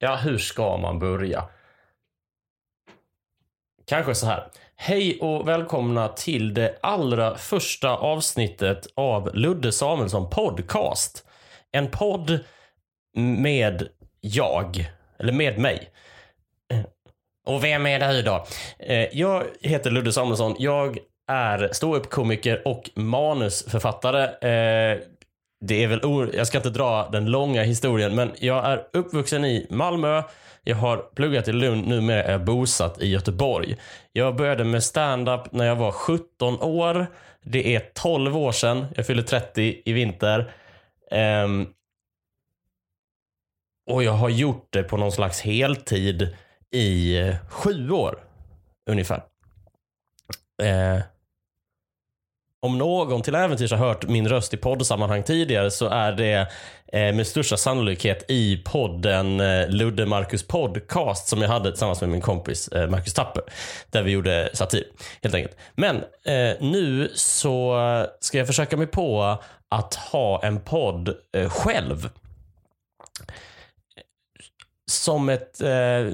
Ja, hur ska man börja? Kanske så här. Hej och välkomna till det allra första avsnittet av Ludde Samuelsson Podcast. En podd med jag, eller med mig. Och vem är det då? Eh, jag heter Ludde Samuelsson. Jag är ståuppkomiker och manusförfattare. Eh, det är väl or jag ska inte dra den långa historien, men jag är uppvuxen i Malmö. Jag har pluggat i Lund, numera är jag bosatt i Göteborg. Jag började med stand-up när jag var 17 år. Det är 12 år sedan. Jag fyller 30 i vinter. Um, och jag har gjort det på någon slags heltid i sju år ungefär. Uh, om någon till äventyrs har hört min röst i poddsammanhang tidigare så är det eh, med största sannolikhet i podden eh, Ludde Marcus podcast som jag hade tillsammans med min kompis eh, Marcus Tapper. Där vi gjorde satir helt enkelt. Men eh, nu så ska jag försöka mig på att ha en podd eh, själv. Som ett, eh,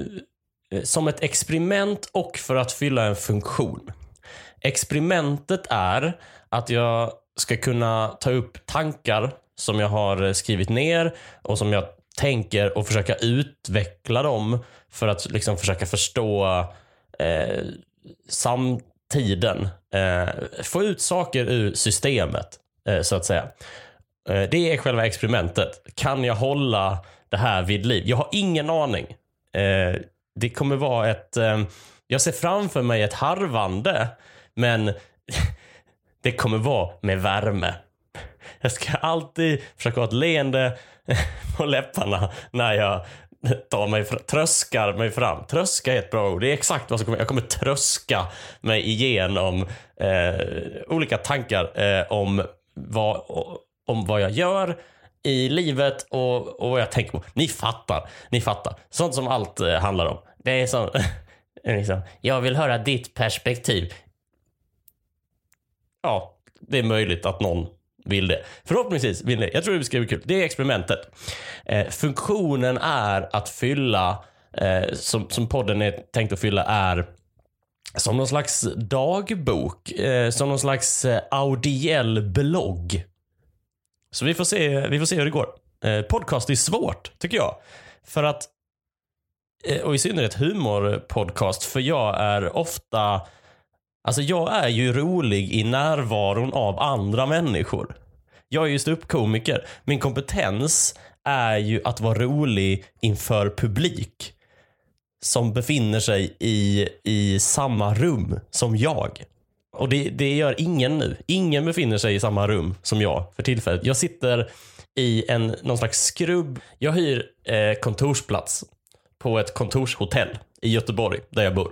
som ett experiment och för att fylla en funktion. Experimentet är att jag ska kunna ta upp tankar som jag har eh, skrivit ner och som jag tänker och försöka utveckla dem för att liksom försöka förstå eh, samtiden. Eh, få ut saker ur systemet, eh, så att säga. Eh, det är själva experimentet. Kan jag hålla det här vid liv? Jag har ingen aning. Eh, det kommer vara ett... Eh, jag ser framför mig ett harvande, men det kommer vara med värme. Jag ska alltid försöka ha ett leende på läpparna när jag tar mig, fr- tröskar mig fram. Tröska är ett bra ord. Det är exakt vad som kommer. Jag kommer tröska mig igenom eh, olika tankar eh, om, vad, om vad jag gör i livet och, och vad jag tänker på. Ni fattar. Ni fattar. Sånt som allt eh, handlar om. Det är som, liksom, jag vill höra ditt perspektiv. Ja, det är möjligt att någon vill det. Förhoppningsvis vill det. Jag tror det ska bli kul. Det är experimentet. Eh, funktionen är att fylla, eh, som, som podden är tänkt att fylla, är som någon slags dagbok. Eh, som någon slags eh, audiell blogg. Så vi får se, vi får se hur det går. Eh, podcast är svårt, tycker jag. För att, eh, och i synnerhet humorpodcast, för jag är ofta Alltså jag är ju rolig i närvaron av andra människor. Jag är ju ståuppkomiker. Min kompetens är ju att vara rolig inför publik. Som befinner sig i, i samma rum som jag. Och det, det gör ingen nu. Ingen befinner sig i samma rum som jag för tillfället. Jag sitter i en, någon slags skrubb. Jag hyr eh, kontorsplats på ett kontorshotell i Göteborg, där jag bor.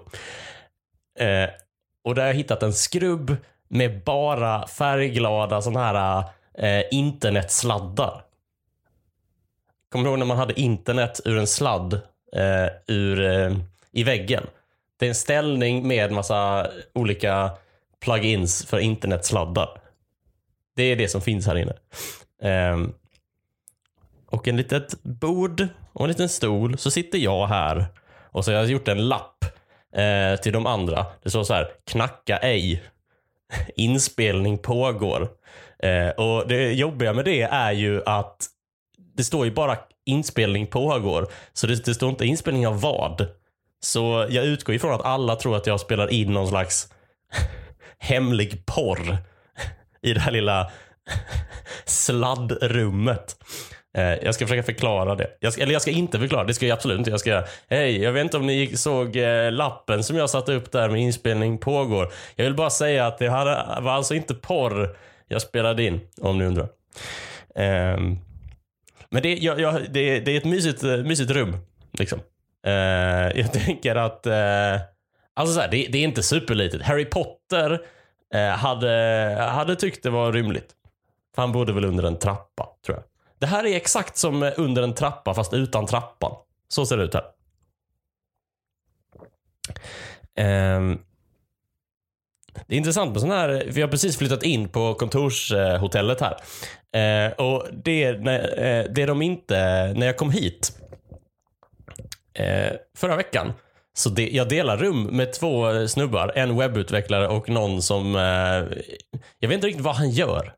Eh, och där har jag hittat en skrubb med bara färgglada sådana här eh, internetsladdar. Kommer du ihåg när man hade internet ur en sladd eh, ur, eh, i väggen? Det är en ställning med massa olika plugins för internetsladdar. Det är det som finns här inne. Um, och en litet bord och en liten stol. Så sitter jag här och så har jag gjort en lapp eh, till de andra. Det står så här, knacka ej. Inspelning pågår. Eh, och det jobbiga med det är ju att det står ju bara inspelning pågår. Så det, det står inte inspelning av vad. Så jag utgår ifrån att alla tror att jag spelar in någon slags hemlig porr i det här lilla sladdrummet. Eh, Jag ska försöka förklara det. Jag ska, eller jag ska inte förklara, det ska jag absolut inte. Jag ska göra. Hej, jag vet inte om ni såg eh, lappen som jag satte upp där med inspelning pågår. Jag vill bara säga att det här var alltså inte porr jag spelade in, om ni undrar. Ehm, men det, jag, jag, det, det är ett mysigt, eh, mysigt rum. Liksom. Eh, jag tänker att... eh, alltså så här, det, det är inte superlitet. Harry Potter eh, hade, hade tyckt det var rymligt. För han bodde väl under en trappa, tror jag. Det här är exakt som under en trappa, fast utan trappan. Så ser det ut här. Um, det är intressant med sån här, vi har precis flyttat in på kontorshotellet här. Uh, och det, när, eh, det de inte, när jag kom hit uh, förra veckan. Så det, jag delar rum med två snubbar. En webbutvecklare och någon som... Eh, jag vet inte riktigt vad han gör.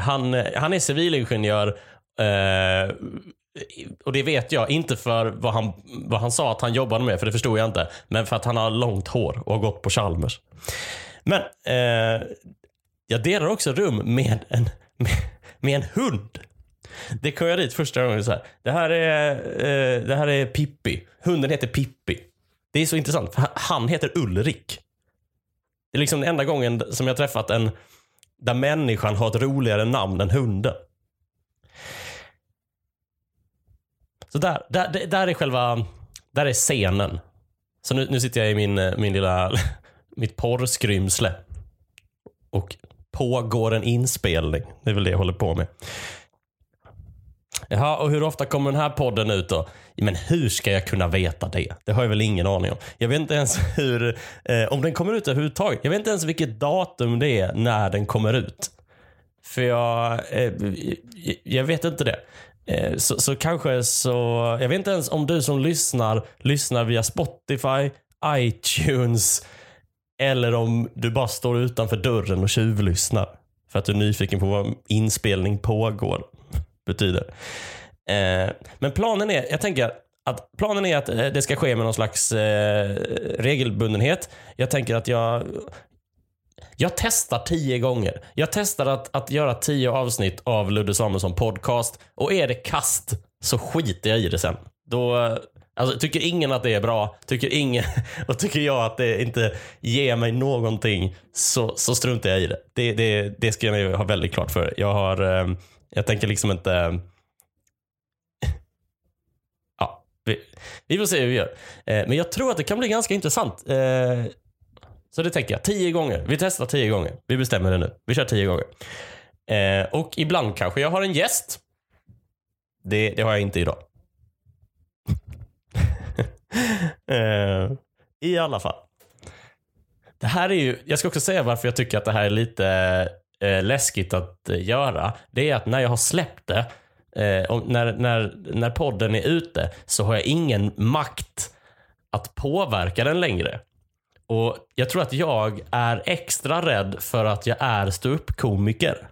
Han, han är civilingenjör eh, och det vet jag, inte för vad han, vad han sa att han jobbade med, för det förstod jag inte. Men för att han har långt hår och har gått på Chalmers. Men eh, jag delar också rum med en, med, med en hund. Det kom jag dit första gången så här. Det här är, eh, det här är Pippi. Hunden heter Pippi. Det är så intressant, för han heter Ulrik. Det är liksom den enda gången som jag träffat en där människan har ett roligare namn än hunden. Så där, där, där är själva, där är scenen. Så nu, nu sitter jag i min, eh, min lilla, mitt porrskrymsle. Och pågår en inspelning. Det är väl det jag håller på med. Jaha, och hur ofta kommer den här podden ut då? Men hur ska jag kunna veta det? Det har jag väl ingen aning om. Jag vet inte ens hur, eh, om den kommer ut överhuvudtaget. Jag vet inte ens vilket datum det är när den kommer ut. För jag, eh, jag vet inte det. Eh, så, så kanske så, jag vet inte ens om du som lyssnar, lyssnar via Spotify, iTunes eller om du bara står utanför dörren och tjuvlyssnar. För att du är nyfiken på vad inspelning pågår betyder. Eh, men planen är, jag tänker att planen är att eh, det ska ske med någon slags eh, regelbundenhet. Jag tänker att jag jag testar tio gånger. Jag testar att, att göra tio avsnitt av Ludde Samuelsson podcast och är det kast så skiter jag i det sen. Då, eh, alltså, tycker ingen att det är bra, tycker ingen, och tycker jag att det inte ger mig någonting så, så struntar jag i det. Det, det, det ska jag ha väldigt klart för Jag har eh, jag tänker liksom inte... ja, vi, vi, får se hur vi gör. Eh, men jag tror att det kan bli ganska intressant. Eh, så det tänker jag. Tio gånger. Vi testar tio gånger. Vi bestämmer det nu. Vi kör tio gånger. Eh, och ibland kanske jag har en gäst. Det, det har jag inte idag. Eh, I alla fall. Det här är ju, jag ska också säga varför jag tycker att det här är lite eh, läskigt att eh, göra, det är att när jag har släppt det, eh, och när, när, när podden är ute, så har jag ingen makt att påverka den längre. Och Jag tror att jag är extra rädd för att jag är ståuppkomiker.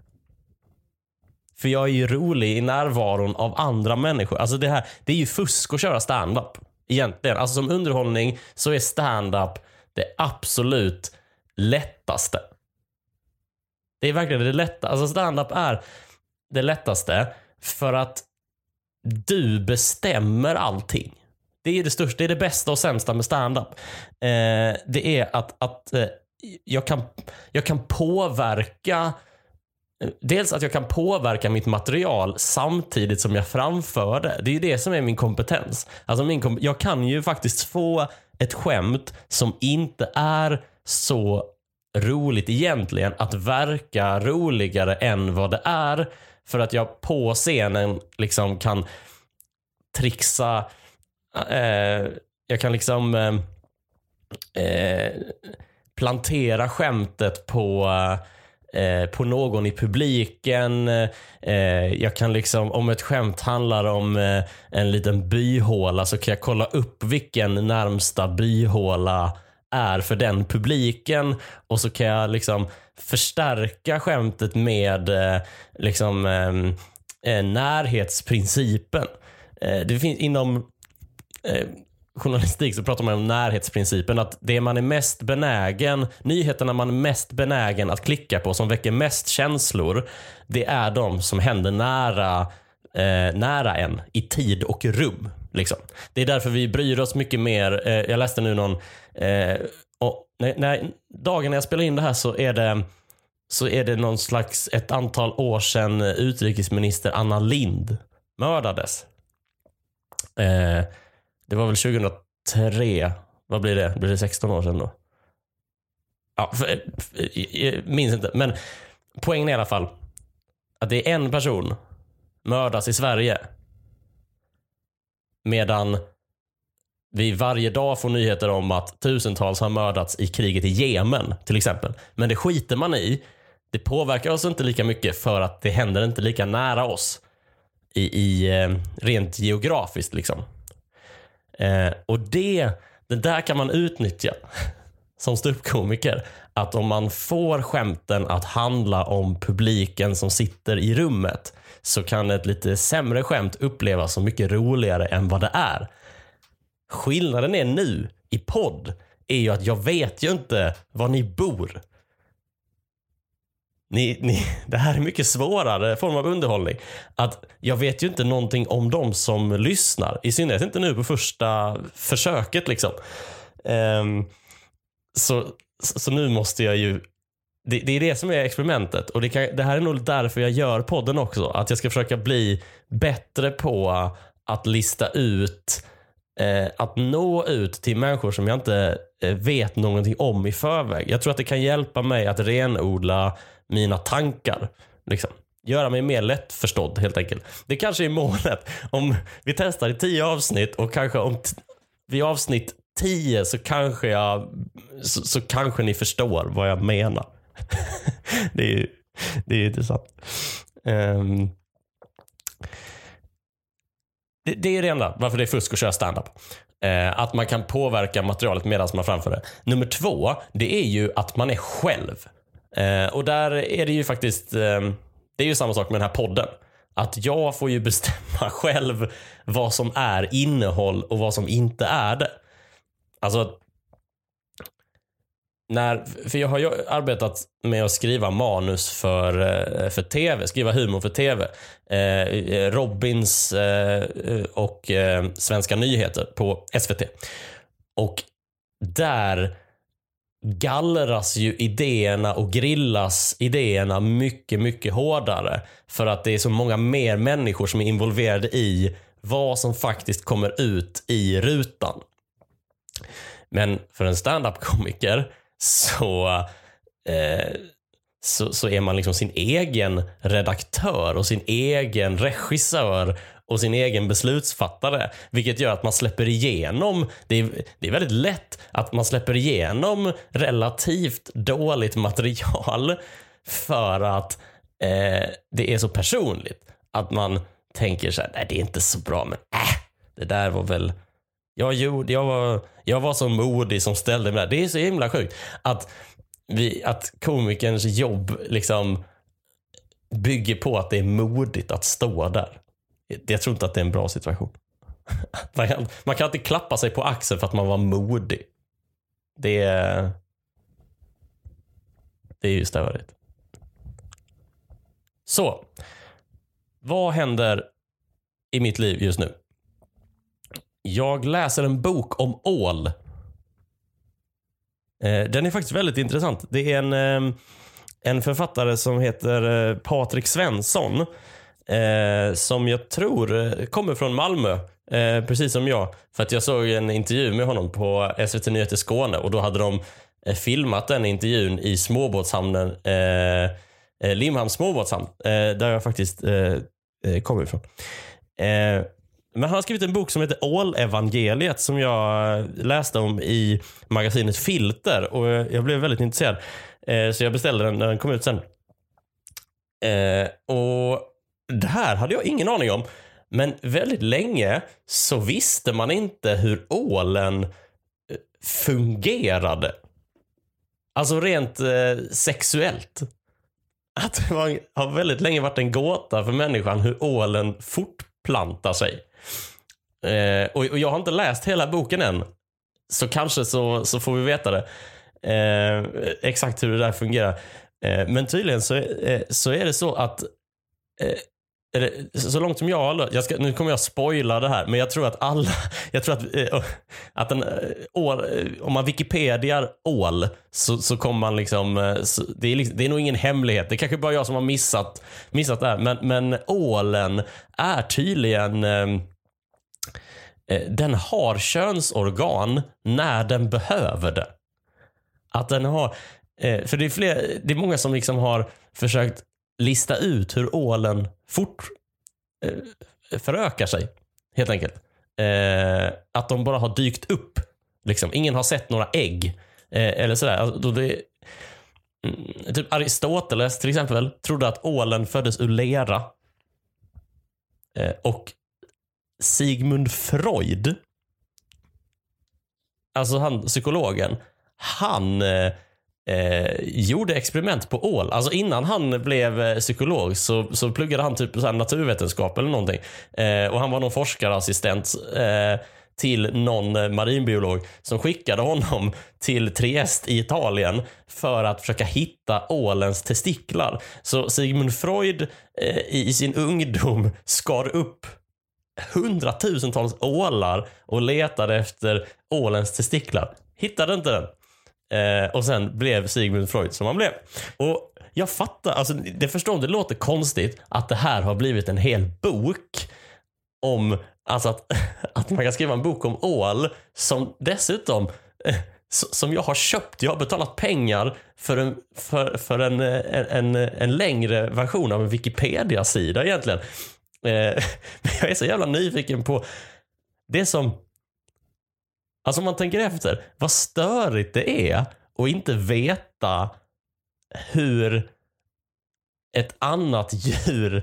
För jag är ju rolig i närvaron av andra människor. Alltså det, här, det är ju fusk att köra standup Egentligen. Alltså som underhållning så är standup det absolut lättaste. Det är verkligen det lätta. Alltså standup är det lättaste för att du bestämmer allting. Det är det största, det är det bästa och sämsta med standup. Eh, det är att, att eh, jag, kan, jag kan påverka eh, Dels att jag kan påverka mitt material samtidigt som jag framför det. Det är ju det som är min kompetens. Alltså min, jag kan ju faktiskt få ett skämt som inte är så roligt egentligen att verka roligare än vad det är. För att jag på scenen liksom kan trixa. Eh, jag kan liksom eh, eh, plantera skämtet på eh, på någon i publiken. Eh, jag kan liksom, om ett skämt handlar om eh, en liten byhåla så kan jag kolla upp vilken närmsta byhåla är för den publiken och så kan jag liksom förstärka skämtet med eh, liksom, eh, eh närhetsprincipen. Eh, det finns inom eh, journalistik så pratar man om närhetsprincipen. Att det man är mest benägen, nyheterna man är mest benägen att klicka på som väcker mest känslor, det är de som händer nära, eh, nära en i tid och rum. Liksom. Det är därför vi bryr oss mycket mer. Eh, jag läste nu någon, eh, och när, när, dagen när jag spelar in det här så är det så är det någon slags, ett antal år sedan utrikesminister Anna Lind mördades. Eh, det var väl 2003. Vad blir det? Blir det 16 år sedan då? Ja, för, för, jag minns inte. Men poängen är i alla fall att det är en person mördas i Sverige Medan vi varje dag får nyheter om att tusentals har mördats i kriget i Jemen till exempel. Men det skiter man i. Det påverkar oss inte lika mycket för att det händer inte lika nära oss i, i eh, rent geografiskt. liksom. Eh, och det, det där kan man utnyttja som ståuppkomiker. Att om man får skämten att handla om publiken som sitter i rummet så kan ett lite sämre skämt upplevas som mycket roligare än vad det är. Skillnaden är nu i podd är ju att jag vet ju inte var ni bor. Ni, ni, det här är mycket svårare form av underhållning. Att jag vet ju inte någonting om de som lyssnar. I synnerhet inte nu på första försöket. liksom. Um, så, så nu måste jag ju det, det, är det som är experimentet. Och det, kan, det, här är nog därför jag gör podden också. Att jag ska försöka bli bättre på att lista ut, eh, att nå ut till människor som jag inte eh, vet någonting om i förväg. Jag tror att det kan hjälpa mig att renodla mina tankar. Liksom. Göra mig mer lättförstådd helt enkelt. Det kanske är målet. Om vi testar i tio avsnitt och kanske om vid avsnitt tio så kanske jag så, så kanske ni förstår vad jag menar. det är ju det är intressant. Um, det, det, är det enda varför det är fusk att köra standup. Eh, att man kan påverka materialet medan man framför det. Nummer två, det är ju att man är själv. Eh, och där är det ju faktiskt, eh, det är ju samma sak med den här podden. Att jag får ju bestämma själv vad som är innehåll och vad som inte är det. Alltså, när, för jag har ju arbetat med att skriva manus för, eh, för tv, skriva humor för tv. Eh, Robins eh, och eh, Svenska nyheter på SVT. Och där gallras ju idéerna och grillas idéerna mycket, mycket hårdare. För att det är så många mer människor som är involverade i vad som faktiskt kommer ut i rutan. Men för en standup-komiker så, eh, så, så är man liksom sin egen redaktör och sin egen regissör och sin egen beslutsfattare. Vilket gör att man släpper igenom, det är, det är väldigt lätt att man släpper igenom relativt dåligt material för att eh, det är så personligt. Att man tänker så här, nej det är inte så bra men äh, det där var väl jag, gjorde, jag, var, jag var så modig som ställde mig där. Det är så himla sjukt att, vi, att komikerns jobb liksom bygger på att det är modigt att stå där. Jag tror inte att det är en bra situation. Man kan, man kan inte klappa sig på axeln för att man var modig. Det är, det är ju störigt. Så, vad händer i mitt liv just nu? Jag läser en bok om ål. Eh, den är faktiskt väldigt intressant. Det är en, eh, en författare som heter eh, Patrik Svensson. Eh, som jag tror kommer från Malmö. Eh, precis som jag. För att jag såg en intervju med honom på SVT Nyheter Skåne och då hade de eh, filmat den intervjun i småbåtshamnen Limhamns småbåtshamn. Där jag faktiskt kommer ifrån. Men han har skrivit en bok som heter Ålevangeliet som jag läste om i magasinet Filter och jag blev väldigt intresserad. Eh, så jag beställde den när den kom ut sen. Eh, och det här hade jag ingen aning om. Men väldigt länge så visste man inte hur ålen eh, fungerade. Alltså rent eh, sexuellt. Att det var, har väldigt länge varit en gåta för människan hur ålen fortplantar sig. Eh, och, och, jag har inte läst hela boken än. Så kanske så, så får vi veta det. Eh, exakt hur det där fungerar. Eh, men tydligen så, eh, så är det så att eh, eller, så långt som jag har jag ska, Nu kommer jag spoila det här, men jag tror att alla... Jag tror att, äh, att en, eh, ål, eh, om man Wikipediar ål så, så kommer man liksom... Så, det, är liksom... det är nog ingen hemlighet. Det är kanske bara jag som har missat, missat det här. Men, men ålen är tydligen... Äh, den har könsorgan när den behöver det. Att den har... Äh, för det är, fler, det är många som liksom har försökt lista ut hur ålen fort eh, förökar sig. Helt enkelt. Eh, att de bara har dykt upp. Liksom. Ingen har sett några ägg. Eh, eller sådär. Alltså, det, mm, typ Aristoteles till exempel trodde att ålen föddes ur lera. Eh, och Sigmund Freud alltså han psykologen, han eh, eh, gjorde experiment på ål. Alltså innan han blev eh, psykolog så, så pluggade han typ så här naturvetenskap eller någonting. Eh, och han var någon forskarassistent eh, till någon eh, marinbiolog som skickade honom till Triest i Italien för att försöka hitta ålens testiklar. Så Sigmund Freud eh, i sin ungdom skar upp hundratusentals ålar och letade efter ålens testiklar. Hittade inte den. Eh, och sen blev Sigmund Freud som han blev. Och jag fattar, alltså det förstår om det låter konstigt att det här har blivit en hel bok om, alltså att, att man kan skriva en bok om ål som dessutom eh, som jag har köpt. Jag har betalat pengar för en, för, för en, en, en, en längre version av en Wikipedia-sida egentligen. Eh, men jag är så jävla nyfiken på det som... Alltså om man tänker efter, vad störigt det är att inte veta hur ett annat djur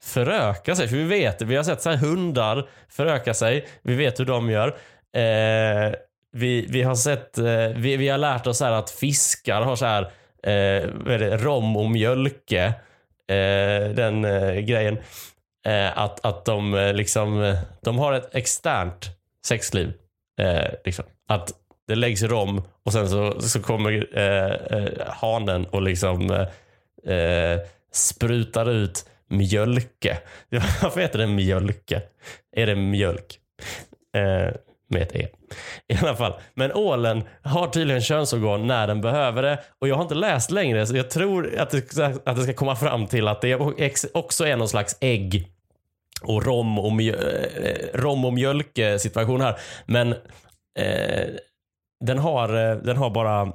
förökar sig. För vi vet vi har sett så hundar föröka sig. Vi vet hur de gör. Eh, vi, vi har sett, eh, vi, vi har lärt oss här att fiskar har så här, eh, vad är det, rom och mjölke. Eh, den eh, grejen. Eh, att, att de eh, liksom, eh, de har ett externt sexliv. Eh, liksom. Att det läggs rom och sen så, så kommer eh, eh, hanen och liksom eh, eh sprutar ut mjölke. Varför heter det mjölke? Är det mjölk? Eh, med ett E. I alla fall. Men ålen har tydligen könsorgan när den behöver det. Och jag har inte läst längre så jag tror att det, att det ska komma fram till att det också är någon slags ägg och rom och, mjö, eh, rom och mjölk situation här. Men eh, den, har, eh, den har bara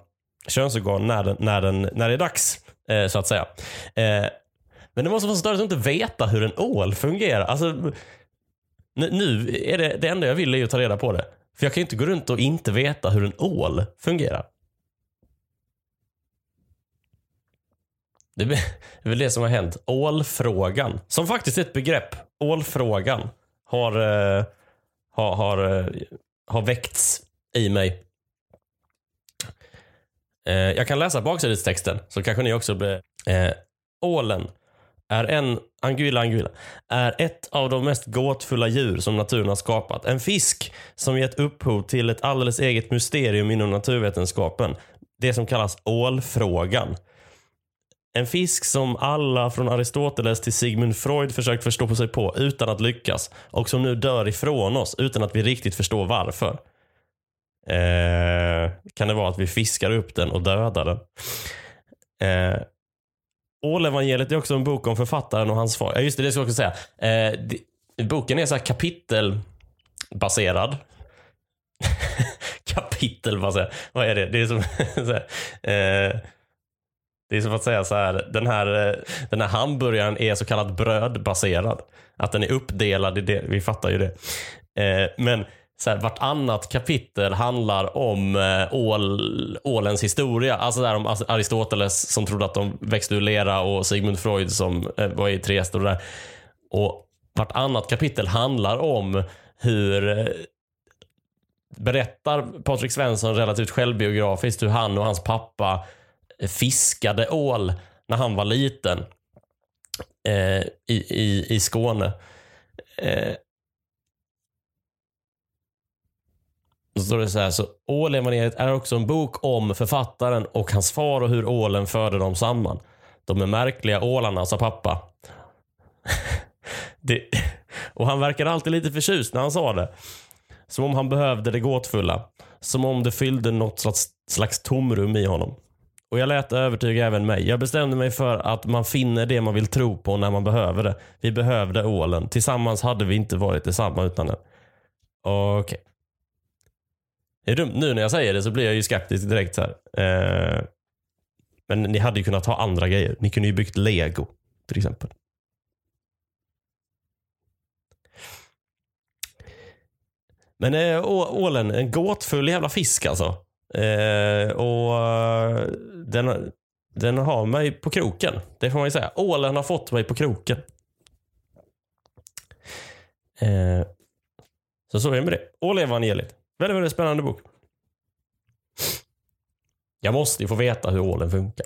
könsorgan när, den, när, den, när det är dags. Eh, så att säga. Eh, men det måste vara störigt att inte veta hur en ål fungerar. Alltså, nu är det, det enda jag vill är att ta reda på det. För jag kan ju inte gå runt och inte veta hur en ål fungerar. Det är väl det som har hänt. Ålfrågan, som faktiskt är ett begrepp. Ålfrågan har, uh, har, har, uh, har väckts i mig. Uh, jag kan läsa baksidestexten så kanske ni också blir... ålen är en anguilla anguilla är ett av de mest gåtfulla djur som naturen har skapat. En fisk som gett upphov till ett alldeles eget mysterium inom naturvetenskapen. Det som kallas ålfrågan. En fisk som alla från Aristoteles till Sigmund Freud försökt förstå på sig på utan att lyckas och som nu dör ifrån oss utan att vi riktigt förstår varför. Eh, kan det vara att vi fiskar upp den och dödar den? Eh, Ålevangeliet är också en bok om författaren och hans far. Ja, just det, det ska jag också säga. Eh, det, boken är så kapitelbaserad. kapitelbaserad. Vad är det? Det är som, här, eh, det är som att säga så här. Den här, eh, den här hamburgaren är så kallad brödbaserad. Att den är uppdelad i det. Vi fattar ju det. Eh, men så här, vartannat kapitel handlar om eh, ål, ålens historia. Alltså där om Aristoteles som trodde att de växte ur lera och Sigmund Freud som eh, var i Trieste och där. Och vartannat kapitel handlar om hur eh, berättar Patrik Svensson relativt självbiografiskt hur han och hans pappa fiskade ål när han var liten eh, i, i, i Skåne. Eh, Så står det så här, så Ålevangeliet är också en bok om författaren och hans far och hur ålen förde dem samman. De är märkliga ålarna, sa pappa. det, och han verkade alltid lite förtjust när han sa det. Som om han behövde det gåtfulla. Som om det fyllde något slags, slags tomrum i honom. Och jag lät övertyga även mig. Jag bestämde mig för att man finner det man vill tro på när man behöver det. Vi behövde ålen. Tillsammans hade vi inte varit detsamma utan den. Okej. Okay. Det är dumt. Nu när jag säger det så blir jag ju skeptisk direkt. Så eh, men ni hade ju kunnat ha andra grejer. Ni kunde ju byggt lego till exempel. Men eh, ålen, en gåtfull jävla fisk alltså. Eh, och eh, den, den har mig på kroken. Det får man ju säga. Ålen har fått mig på kroken. Eh, så så är det med det. Ålevangeliet. Väldigt, väldigt spännande bok. Jag måste ju få veta hur ålen funkar.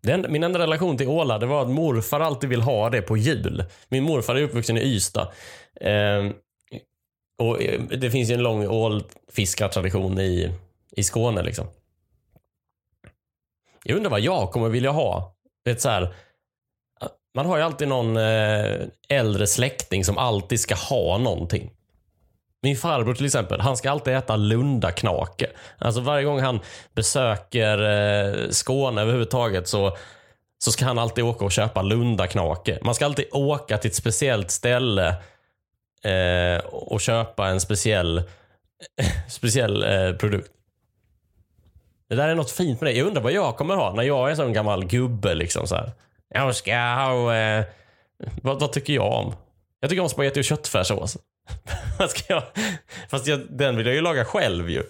Den, min enda relation till ålar det var att morfar alltid vill ha det på jul. Min morfar är uppvuxen i Ystad. Eh, och eh, Det finns ju en lång ålfiskartradition i, i Skåne. Liksom. Jag undrar vad jag kommer vilja ha. Vet, så här, man har ju alltid någon eh, äldre släkting som alltid ska ha någonting. Min farbror till exempel, han ska alltid äta lundaknake. Alltså varje gång han besöker eh, Skåne överhuvudtaget så, så ska han alltid åka och köpa lundaknake. Man ska alltid åka till ett speciellt ställe eh, och köpa en speciell, speciell eh, produkt. Det där är något fint med det. Jag undrar vad jag kommer ha när jag är en sån gammal gubbe. Liksom så här. Jag ska ha... Eh, vad, vad, tycker jag om? Jag tycker om spagetti och köttfärssås. jag... Fast jag, den vill jag ju laga själv ju.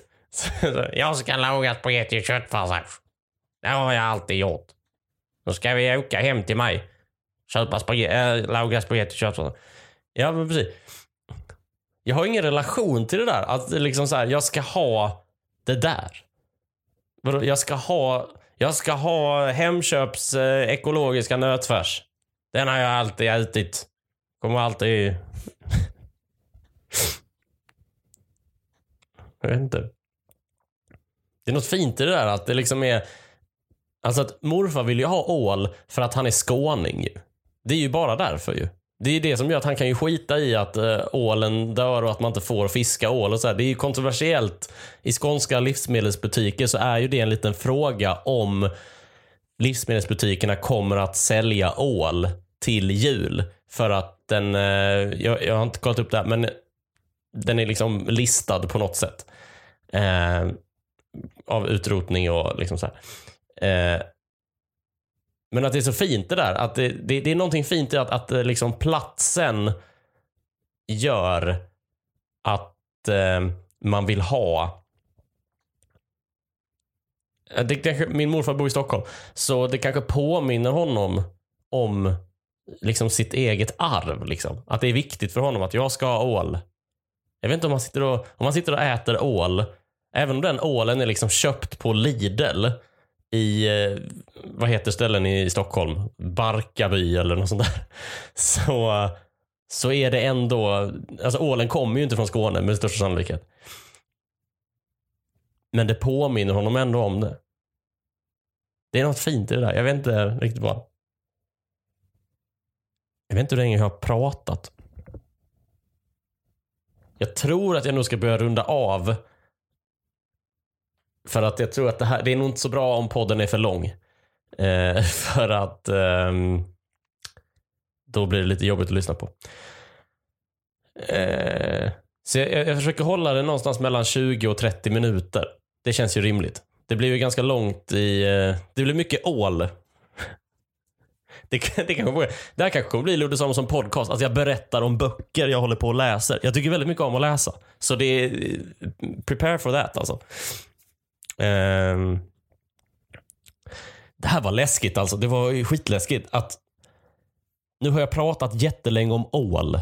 jag ska laga spagetti och köttfärssås. Det har jag alltid gjort. Då ska vi åka hem till mig. Köpa spagetti, äh, eh, laga spagetti och köttfärssås. Ja, men precis. Jag har ingen relation till det där. Att liksom så här, jag ska ha det där. Jag ska ha, jag ska ha Hemköps eh, ekologiska nötfärs. Den har jag alltid ätit. Kommer alltid... jag vet inte. Det är något fint i det där att det liksom är... Alltså att morfar vill ju ha ål för att han är skåning ju. Det är ju bara därför ju. Det är det som gör att han kan ju skita i att äh, ålen dör och att man inte får fiska ål. Och så här. Det är ju kontroversiellt. I skånska livsmedelsbutiker så är ju det en liten fråga om livsmedelsbutikerna kommer att sälja ål till jul. För att den, äh, jag, jag, har inte kollat upp det här, men den är liksom listad på något sätt. Äh, av utrotning och liksom så här. Men att det är så fint det där. Att det, det, det är någonting fint i att, att eh, liksom platsen gör att eh, man vill ha eh, det kanske, min morfar bor i Stockholm, så det kanske påminner honom om liksom sitt eget arv. Liksom. Att det är viktigt för honom att jag ska ha ål. Jag vet inte om man sitter och, om man sitter och äter ål, även om den ålen är liksom köpt på Lidl, i, eh, vad heter ställen i Stockholm? Barkarby eller något sånt där. Så, så är det ändå, alltså ålen kommer ju inte från Skåne med största sannolikhet. Men det påminner honom ändå om det. Det är något fint i det där. Jag vet inte riktigt vad. Jag vet inte hur länge jag har pratat. Jag tror att jag nog ska börja runda av för att jag tror att det här, det är nog inte så bra om podden är för lång. Eh, för att eh, då blir det lite jobbigt att lyssna på. Eh, så jag, jag, försöker hålla det någonstans mellan 20 och 30 minuter. Det känns ju rimligt. Det blir ju ganska långt i... Eh, det blir mycket ål. Det, det, kanske, det här kanske kommer bli Ludde Samuelsson podcast. Att jag berättar om böcker jag håller på och läser. Jag tycker väldigt mycket om att läsa. Så det är... Eh, prepare for that alltså. Ehm, det här var läskigt alltså. Det var skitläskigt att nu har jag pratat jättelänge om ål.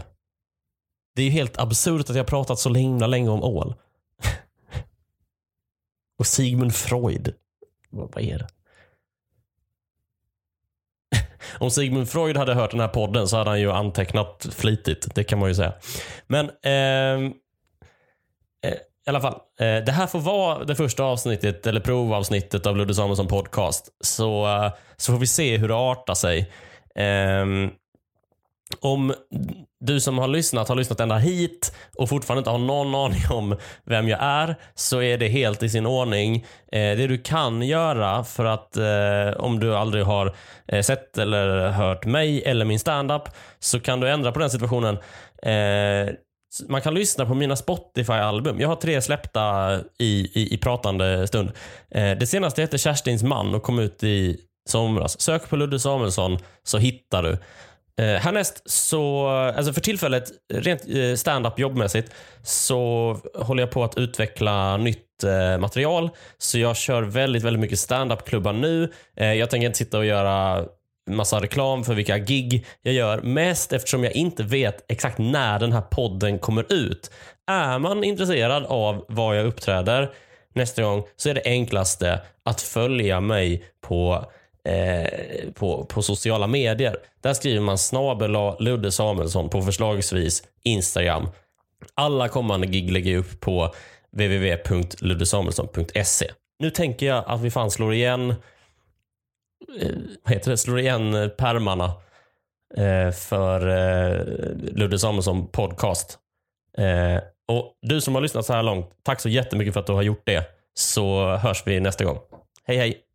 Det är ju helt absurt att jag pratat så himla länge om ål. Och Sigmund Freud. Vad, vad är det? Om Sigmund Freud hade hört den här podden så hade han ju antecknat flitigt. Det kan man ju säga. Men ehm, eh, i alla fall, eh, det här får vara det första avsnittet, eller provavsnittet av Ludde Samuelsson podcast. Så, eh, så får vi se hur det artar sig. Eh, om du som har lyssnat har lyssnat ända hit och fortfarande inte har någon aning om vem jag är så är det helt i sin ordning. Eh, det du kan göra för att eh, om du aldrig har sett eller hört mig eller min standup så kan du ändra på den situationen. Man kan lyssna på mina Spotify-album. Jag har tre släppta i, i, i pratande stund. Eh, det senaste heter Kerstins man och kom ut i somras. Sök på Ludde Samuelsson så hittar du. Eh, härnäst så, alltså för tillfället, rent eh, stand-up jobbmässigt, så håller jag på att utveckla nytt eh, material. Så jag kör väldigt, väldigt mycket stand-up-klubbar nu. Eh, jag tänker inte sitta och göra massa reklam för vilka gig jag gör. Mest eftersom jag inte vet exakt när den här podden kommer ut. Är man intresserad av var jag uppträder nästa gång så är det enklaste att följa mig på eh, på, på sociala medier. Där skriver man snabel Ludde Samuelsson på förslagsvis Instagram. Alla kommande gig lägger jag upp på www.luddesamuelsson.se. Nu tänker jag att vi fan slår igen Eh, vad heter det? Slår igen eh, permarna eh, för Ludde Samuelsson podcast. Och Du som har lyssnat så här långt, tack så jättemycket för att du har gjort det. Så hörs vi nästa gång. Hej hej!